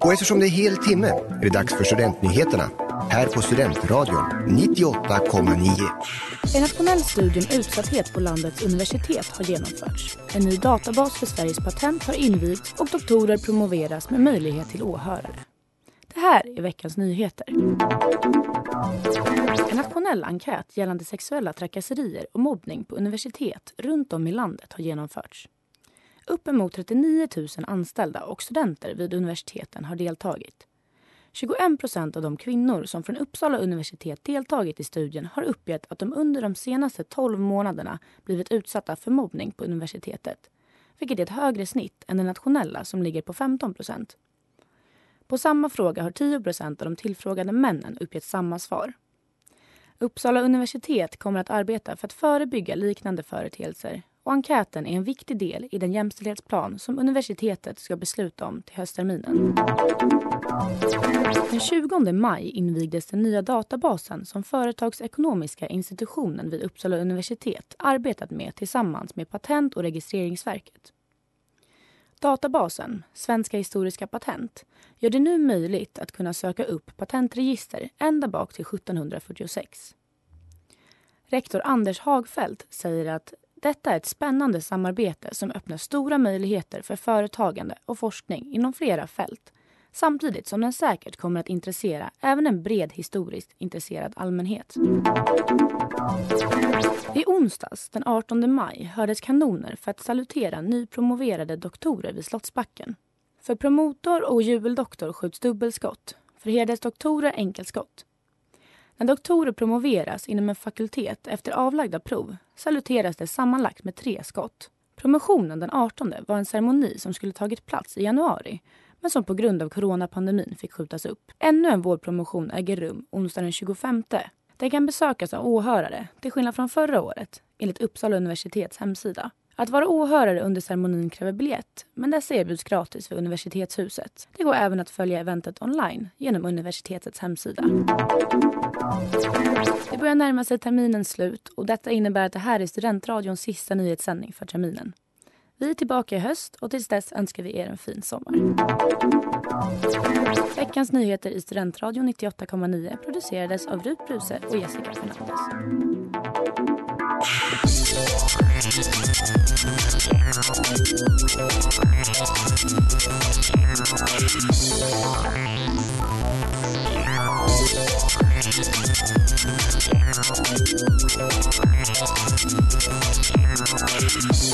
Och eftersom det är hel timme är det dags för Studentnyheterna här på Studentradion 98,9. En nationell studie om utsatthet på landets universitet har genomförts. En ny databas för Sveriges patent har invigts och doktorer promoveras med möjlighet till åhörare. Det här är veckans nyheter. En nationell enkät gällande sexuella trakasserier och mobbning på universitet runt om i landet har genomförts. Uppemot 39 000 anställda och studenter vid universiteten har deltagit. 21 procent av de kvinnor som från Uppsala universitet deltagit i studien har uppgett att de under de senaste 12 månaderna blivit utsatta för mobbning på universitetet. Vilket är ett högre snitt än det nationella som ligger på 15 procent. På samma fråga har 10 procent av de tillfrågade männen uppgett samma svar. Uppsala universitet kommer att arbeta för att förebygga liknande företeelser och enkäten är en viktig del i den jämställdhetsplan som universitetet ska besluta om till höstterminen. Den 20 maj invigdes den nya databasen som Företagsekonomiska institutionen vid Uppsala universitet arbetat med tillsammans med Patent och registreringsverket. Databasen, Svenska historiska patent, gör det nu möjligt att kunna söka upp patentregister ända bak till 1746. Rektor Anders Hagfeldt säger att detta är ett spännande samarbete som öppnar stora möjligheter för företagande och forskning inom flera fält samtidigt som den säkert kommer att intressera även en bred historiskt intresserad allmänhet. I onsdags, den 18 maj, hördes kanoner för att salutera nypromoverade doktorer vid Slottsbacken. För promotor och jubeldoktor skjuts dubbelskott, för hedersdoktorer enkelskott. När doktorer promoveras inom en fakultet efter avlagda prov saluteras det sammanlagt med tre skott. Promotionen den 18 var en ceremoni som skulle tagit plats i januari men som på grund av coronapandemin fick skjutas upp. Ännu en vårdpromotion äger rum onsdag den 25. Den kan besökas av åhörare, till skillnad från förra året, enligt Uppsala universitets hemsida. Att vara åhörare under ceremonin kräver biljett, men dessa erbjuds gratis vid universitetshuset. Det går även att följa eventet online genom universitetets hemsida. Det börjar närma sig terminens slut och detta innebär att det här är Studentradions sista nyhetssändning för terminen. Vi är tillbaka i höst och tills dess önskar vi er en fin sommar. Veckans nyheter i Studentradion 98,9 producerades av Rut Bruse och Jessica Fernandez. Peace.